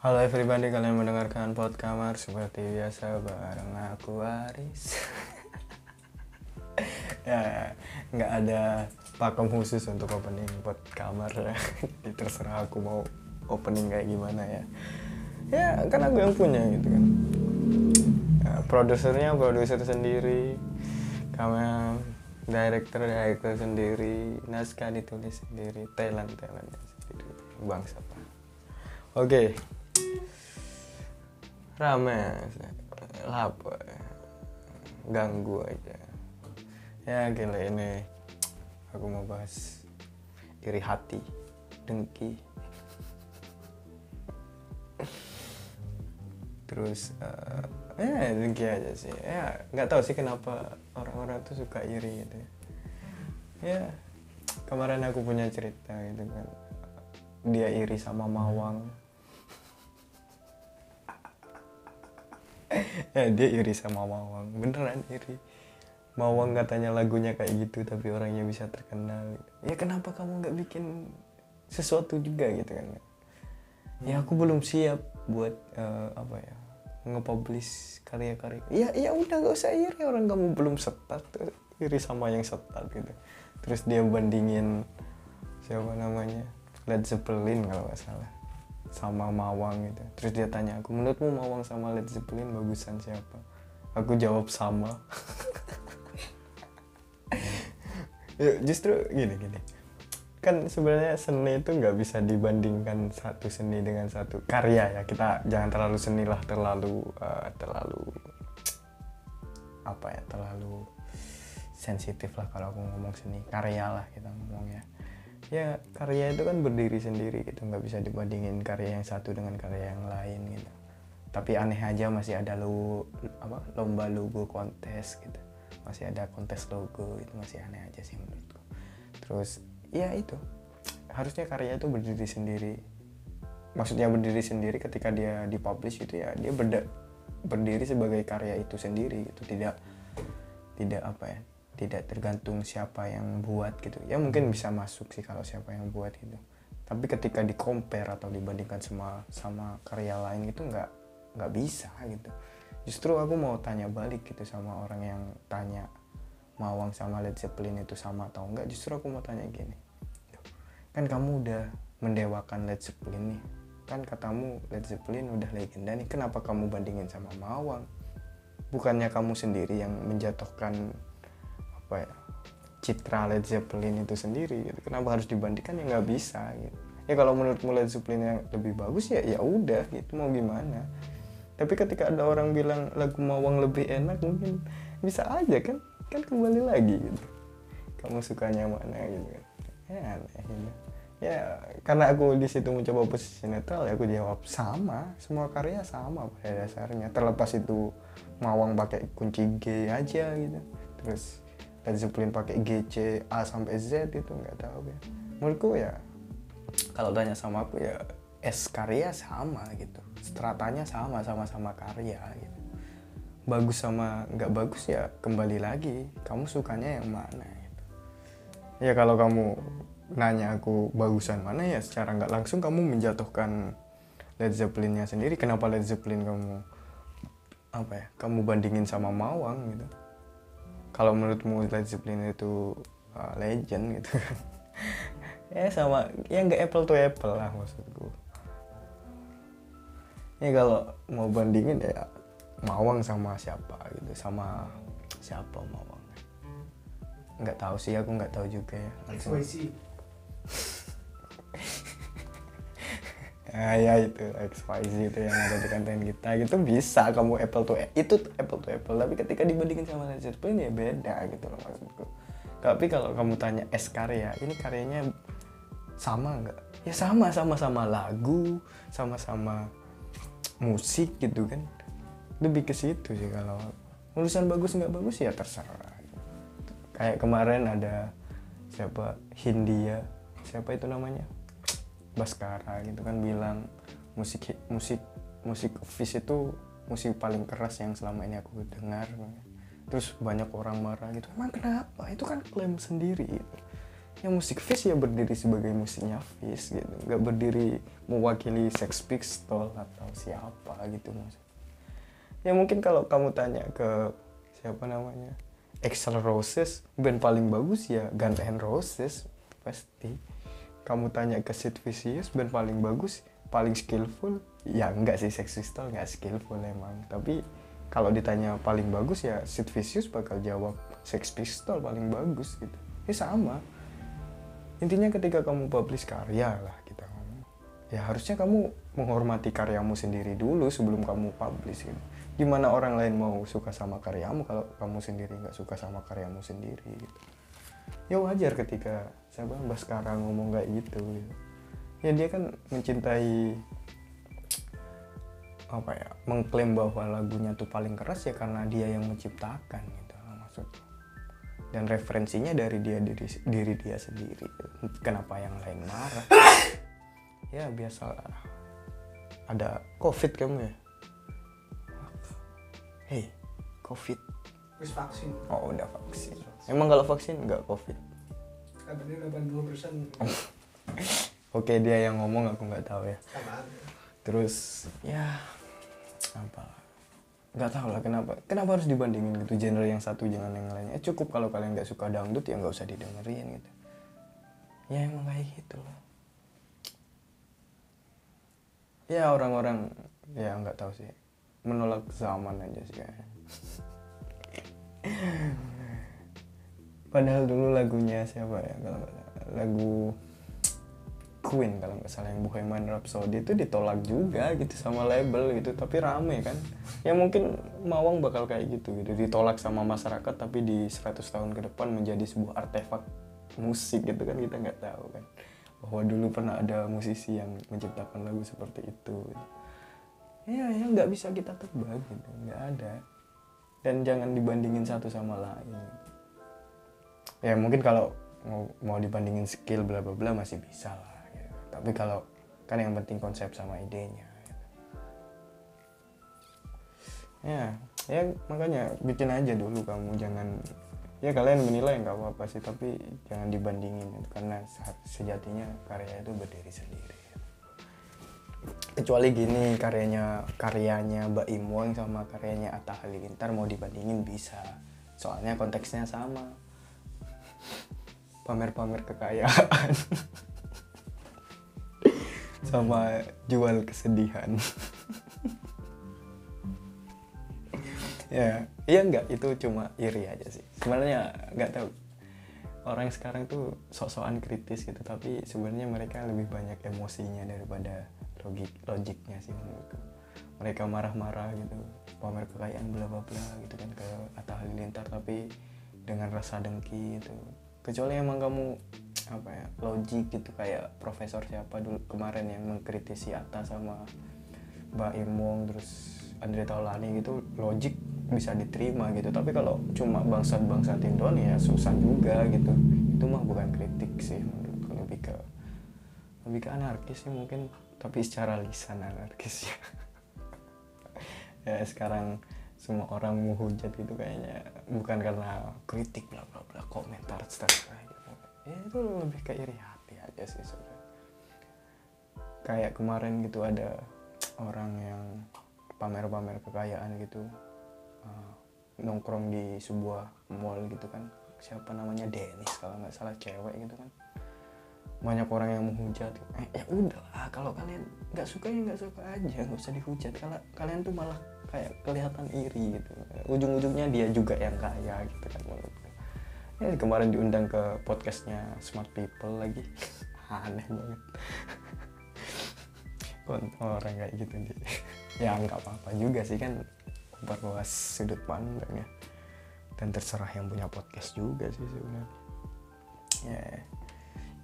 Halo everybody, kalian mendengarkan Pod Kamar seperti biasa bareng aku Aris. ya, nggak ada pakem khusus untuk opening Pod Kamar ya. Terserah aku mau opening kayak gimana ya. Ya, kan aku yang punya gitu kan. Ya, produsernya produser sendiri, kamera director director sendiri, naskah ditulis sendiri, talent talentnya sendiri, bangsa. Oke, rame lapar. Ganggu aja. Ya gila ini aku mau bahas iri hati dengki. Terus uh, ya dengki aja sih. Ya nggak tahu sih kenapa orang-orang tuh suka iri gitu. Ya kemarin aku punya cerita gitu kan. Dia iri sama Mawang ya dia iri sama Mawang beneran iri. Mawang katanya lagunya kayak gitu tapi orangnya bisa terkenal. Ya kenapa kamu nggak bikin sesuatu juga gitu kan? Ya aku belum siap buat uh, apa ya nge-publish karya-karya. Ya ya udah gak usah iri. Orang kamu belum setat iri sama yang setat gitu. Terus dia bandingin siapa namanya? Led Zeppelin kalau nggak salah sama Mawang gitu. Terus dia tanya aku menurutmu Mawang sama Led Zeppelin bagusan siapa? Aku jawab sama. Ya, justru gini gini. Kan sebenarnya seni itu nggak bisa dibandingkan satu seni dengan satu karya ya. Kita jangan terlalu seni lah terlalu uh, terlalu apa ya terlalu sensitif lah kalau aku ngomong seni karya lah kita ngomong ya ya karya itu kan berdiri sendiri gitu nggak bisa dibandingin karya yang satu dengan karya yang lain gitu. Tapi aneh aja masih ada lo apa lomba logo kontes gitu. Masih ada kontes logo itu masih aneh aja sih menurutku. Terus ya itu. Harusnya karya itu berdiri sendiri. Maksudnya berdiri sendiri ketika dia dipublish itu ya dia berda, berdiri sebagai karya itu sendiri gitu. Tidak tidak apa ya tidak tergantung siapa yang buat gitu. Ya mungkin bisa masuk sih kalau siapa yang buat gitu. Tapi ketika di compare atau dibandingkan sama sama karya lain itu nggak nggak bisa gitu. Justru aku mau tanya balik gitu sama orang yang tanya Mawang sama Led Zeppelin itu sama atau enggak justru aku mau tanya gini. Kan kamu udah mendewakan Led Zeppelin nih. Kan katamu Led Zeppelin udah legenda nih. Kenapa kamu bandingin sama Mawang? Bukannya kamu sendiri yang menjatuhkan apa ya citra Led Zeppelin itu sendiri gitu. kenapa harus dibandingkan? Ya nggak bisa gitu. Ya kalau menurutmu Led Zeppelin yang lebih bagus ya ya udah gitu mau gimana? Tapi ketika ada orang bilang lagu Mawang lebih enak mungkin bisa aja kan? Kan kembali lagi gitu. Kamu sukanya mana gitu kan? Ya aneh gitu. ya karena aku di situ mencoba posisi netral ya aku jawab sama semua karya sama pada dasarnya. Terlepas itu Mawang pakai kunci G aja gitu. Terus Led Zeppelin pakai GC A sampai Z itu nggak tahu ya. Menurutku ya kalau tanya sama aku ya S karya sama gitu. Stratanya sama sama-sama karya gitu. Bagus sama nggak bagus ya kembali lagi kamu sukanya yang mana gitu. Ya kalau kamu nanya aku bagusan mana ya secara nggak langsung kamu menjatuhkan Led Zeppelinnya sendiri. Kenapa Led Zeppelin kamu apa ya kamu bandingin sama Mawang gitu kalau menurutmu Led Zeppelin itu uh, legend gitu ya sama ya nggak apple to apple lah maksudku. Ya kalau mau bandingin ya Mawang sama siapa gitu sama siapa Mawang? Nggak tahu sih aku nggak tahu juga ya. XYZ ya, ya itu XYZ itu yang ada di konten kita. Gitu bisa kamu apple to itu apple to apple. Tapi ketika dibandingin sama Led Zeppelin ya beda gitu loh maksudku. Tapi kalau kamu tanya S karya ini karyanya sama nggak? Ya sama sama sama lagu sama sama musik gitu kan. Lebih ke situ sih kalau urusan bagus nggak bagus ya terserah. Kayak kemarin ada siapa Hindia siapa itu namanya Baskara gitu kan bilang musik musik musik Fish itu musik paling keras yang selama ini aku dengar. Terus banyak orang marah gitu emang kenapa? Itu kan klaim sendiri. Gitu. ya musik Fish ya berdiri sebagai musiknya Fish gitu. Nggak berdiri mewakili Sex Pistol atau siapa gitu maksud ya mungkin kalau kamu tanya ke siapa namanya Excel Roses band paling bagus ya Guns N' Roses pasti kamu tanya ke Sid Vicious band paling bagus paling skillful ya enggak sih Sex Pistol nggak skillful emang. Tapi kalau ditanya paling bagus ya Sid Vicious bakal jawab Sex Pistol paling bagus gitu. Ya sama. Intinya ketika kamu publish karya lah kita ngomong. Ya harusnya kamu menghormati karyamu sendiri dulu sebelum kamu publish gitu. Gimana orang lain mau suka sama karyamu kalau kamu sendiri nggak suka sama karyamu sendiri gitu ya wajar ketika siapa Mbak sekarang ngomong kayak gitu, gitu. Ya dia kan mencintai apa ya mengklaim bahwa lagunya tuh paling keras ya karena dia yang menciptakan gitu maksudnya. Dan referensinya dari dia diri, diri dia sendiri. Kenapa yang lain marah? Ya biasa ada covid kamu ya? Hei covid. Terus vaksin. oh udah vaksin emang kalau vaksin? Nggak covid. Kabarnya 82 persen. oke dia yang ngomong aku nggak tahu ya. Terus ya apa? Nggak tahu lah kenapa. Kenapa harus dibandingin gitu genre yang satu dengan yang lainnya? Eh, cukup kalau kalian nggak suka dangdut ya nggak usah didengerin gitu. Ya emang kayak gitu loh ya orang-orang ya nggak tahu sih. Menolak zaman aja sih kayaknya padahal dulu lagunya siapa ya? Kalau lagu Queen kalau nggak salah yang Bohemian Rhapsody itu ditolak juga gitu sama label gitu tapi rame kan. Ya mungkin Mawang bakal kayak gitu gitu ditolak sama masyarakat tapi di 100 tahun ke depan menjadi sebuah artefak musik gitu kan kita nggak tahu kan. Bahwa dulu pernah ada musisi yang menciptakan lagu seperti itu. Gitu. ya ya nggak bisa kita tebak gitu nggak ada. Dan jangan dibandingin satu sama lain ya mungkin kalau mau, mau dibandingin skill bla bla bla masih bisa lah gitu. tapi kalau kan yang penting konsep sama idenya gitu. ya ya makanya bikin aja dulu kamu jangan ya kalian menilai nggak apa-apa sih tapi jangan dibandingin gitu. karena se- sejatinya karya itu berdiri sendiri kecuali gini karyanya karyanya Mbak Imwang sama karyanya Atta Halilintar mau dibandingin bisa soalnya konteksnya sama pamer-pamer kekayaan. Sama jual kesedihan. Ya iya enggak itu cuma iri aja sih. Sebenarnya nggak tahu. Orang sekarang tuh sok-sokan kritis gitu tapi sebenarnya mereka lebih banyak emosinya daripada logik logiknya sih menurutku mereka marah-marah gitu pamer kekayaan bla bla bla gitu kan ke Atta Halilintar tapi dengan rasa dengki gitu kecuali emang kamu apa ya logik gitu kayak profesor siapa dulu kemarin yang mengkritisi Atta sama Mbak Imong terus Andre Taulani gitu logik bisa diterima gitu. Tapi kalau cuma bangsat-bangsatin doang ya susah juga gitu. Itu mah bukan kritik sih menurutku lebih ke lebih ke anarkis sih mungkin. Tapi secara lisan anarkis ya. Ya sekarang semua orang menghujat gitu kayaknya. Bukan karena kritik bla bla bla komentar seterusnya gitu ya itu lebih ke iri hati aja sih sebenarnya. Kayak kemarin gitu ada orang yang pamer-pamer kekayaan gitu uh, nongkrong di sebuah mall gitu kan. Siapa namanya? Dennis kalau nggak salah cewek gitu kan. Banyak orang yang menghujat. Eh, ya udahlah kalau kalian nggak suka ya nggak suka aja nggak usah dihujat. Kalau kalian tuh malah kayak kelihatan iri gitu. Ujung-ujungnya dia juga yang kaya gitu kan menurutku ya kemarin diundang ke podcastnya Smart People lagi. Aneh banget. Orang kayak gitu dia ya nggak apa-apa juga sih kan. Memperluas sudut pandang ya. Dan terserah yang punya podcast juga sih sebenarnya. Ya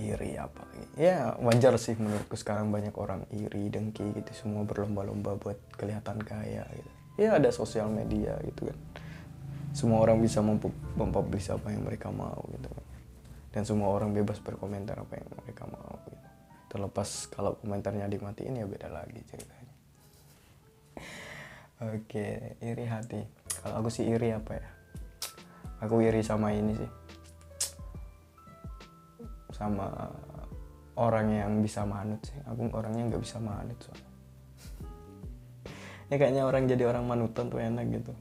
iri apa. Ya wajar sih menurutku sekarang banyak orang iri dengki gitu semua berlomba-lomba buat kelihatan kaya gitu. Ya ada sosial media gitu kan. Semua orang bisa mempu- mempublish apa yang mereka mau gitu kan. Dan semua orang bebas berkomentar apa yang mereka mau gitu. Terlepas kalau komentarnya dimatiin ya beda lagi ceritanya. Oke iri hati. Kalau aku sih iri apa ya? Aku iri sama ini sih sama orang yang bisa manut sih. Aku orangnya nggak bisa manut soalnya ya kayaknya orang jadi orang manutan tuh enak gitu.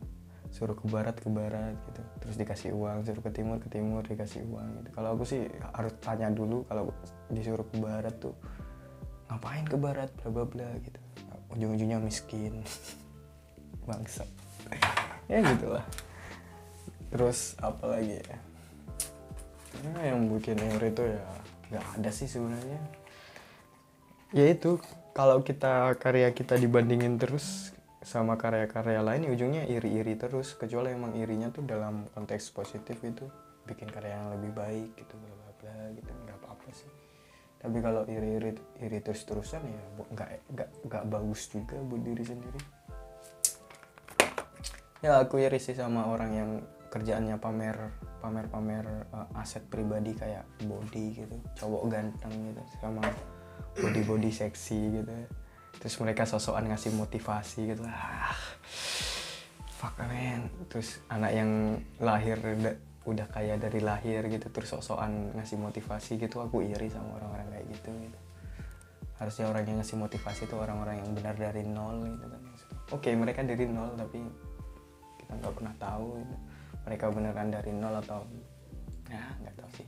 Suruh ke barat ke barat gitu. Terus dikasih uang suruh ke timur ke timur dikasih uang gitu. Kalau aku sih harus tanya dulu kalau disuruh ke barat tuh ngapain ke barat? Bla bla bla gitu. Ujung-ujungnya miskin. Bangsa ya gitulah terus apa lagi ya ya yang bikin iri itu ya nggak ada sih sebenarnya. Ya itu kalau kita karya kita dibandingin terus sama karya-karya lain ya ujungnya iri-iri terus. Kecuali emang irinya tuh dalam konteks positif itu bikin karya yang lebih baik gitu bla bla bla gitu. Nggak apa-apa sih. Tapi kalau iri-iri iri terus terusan ya nggak nggak nggak bagus juga buat diri sendiri. Ya aku iri sih sama orang yang kerjaannya pamer pamer pamer uh, aset pribadi kayak body gitu cowok ganteng gitu sama body body seksi gitu. Terus mereka sosokan ngasih motivasi gitu. Ah fuck man. Terus anak yang lahir udah, udah kaya dari lahir gitu terus sosokan ngasih motivasi gitu aku iri sama orang-orang kayak gitu gitu. Harusnya orang yang ngasih motivasi itu orang-orang yang benar dari nol gitu kan. Oke mereka dari nol tapi kita nggak pernah tahu gitu. Mereka beneran dari nol atau ya nggak tahu sih.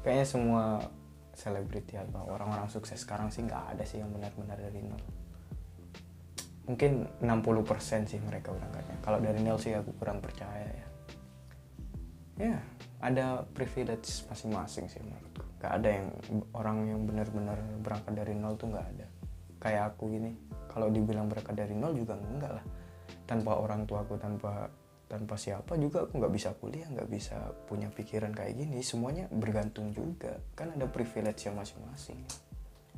Kayaknya semua selebriti atau orang-orang sukses sekarang sih nggak ada sih yang benar-benar dari nol. Mungkin 60% sih mereka berangkatnya kalau dari nol sih aku kurang percaya ya. Ya ada privilege masing-masing sih menurutku. Nggak ada yang orang yang benar-benar berangkat dari nol tuh nggak ada. Kayak aku gini kalau dibilang berangkat dari nol juga enggak lah. Tanpa orang tuaku tanpa tanpa siapa juga aku nggak bisa kuliah nggak bisa punya pikiran kayak gini. Semuanya bergantung juga. Kan ada privilege yang masing-masing.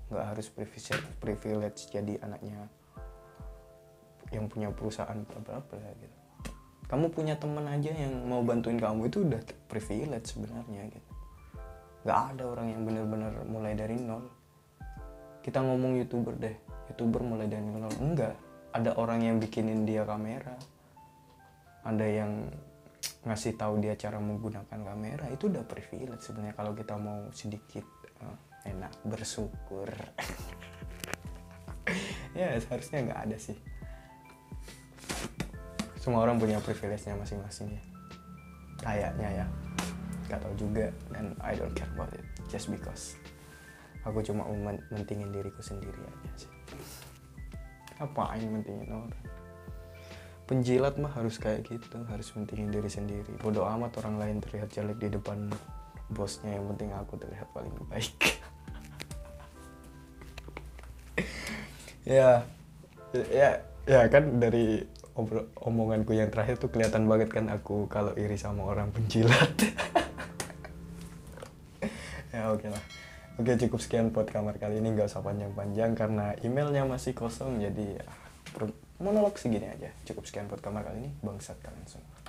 Nggak harus privilege privilege jadi anaknya yang punya perusahaan bla bla gitu. Kamu punya teman aja yang mau bantuin kamu itu udah privilege sebenarnya gitu. Nggak ada orang yang benar-benar mulai dari nol. Kita ngomong youtuber deh. Youtuber mulai dari nol. Enggak ada orang yang bikinin dia kamera ada yang ngasih tahu dia cara menggunakan kamera itu udah privilege sebenarnya kalau kita mau sedikit uh, enak bersyukur. Ya seharusnya nggak ada sih. Semua orang punya privilege-nya masing-masing ya. Kayaknya ya. Nggak tahu juga dan I don't care about it just because. Aku cuma mau men- mentingin diriku sendiri aja sih. Ngapain mentingin orang penjilat mah harus kayak gitu harus mentingin diri sendiri. Bodoh amat orang lain terlihat jelek di depan bosnya yang penting aku terlihat paling baik. Ya ya ya kan dari omonganku yang terakhir tuh kelihatan banget kan aku kalau iri sama orang penjilat. Ya oke lah. Oke cukup sekian buat kamar kali ini. Nggak usah panjang-panjang karena emailnya masih kosong jadi ya, monolog segini aja. Cukup sekian buat kamar kali ini. Bangsat kalian semua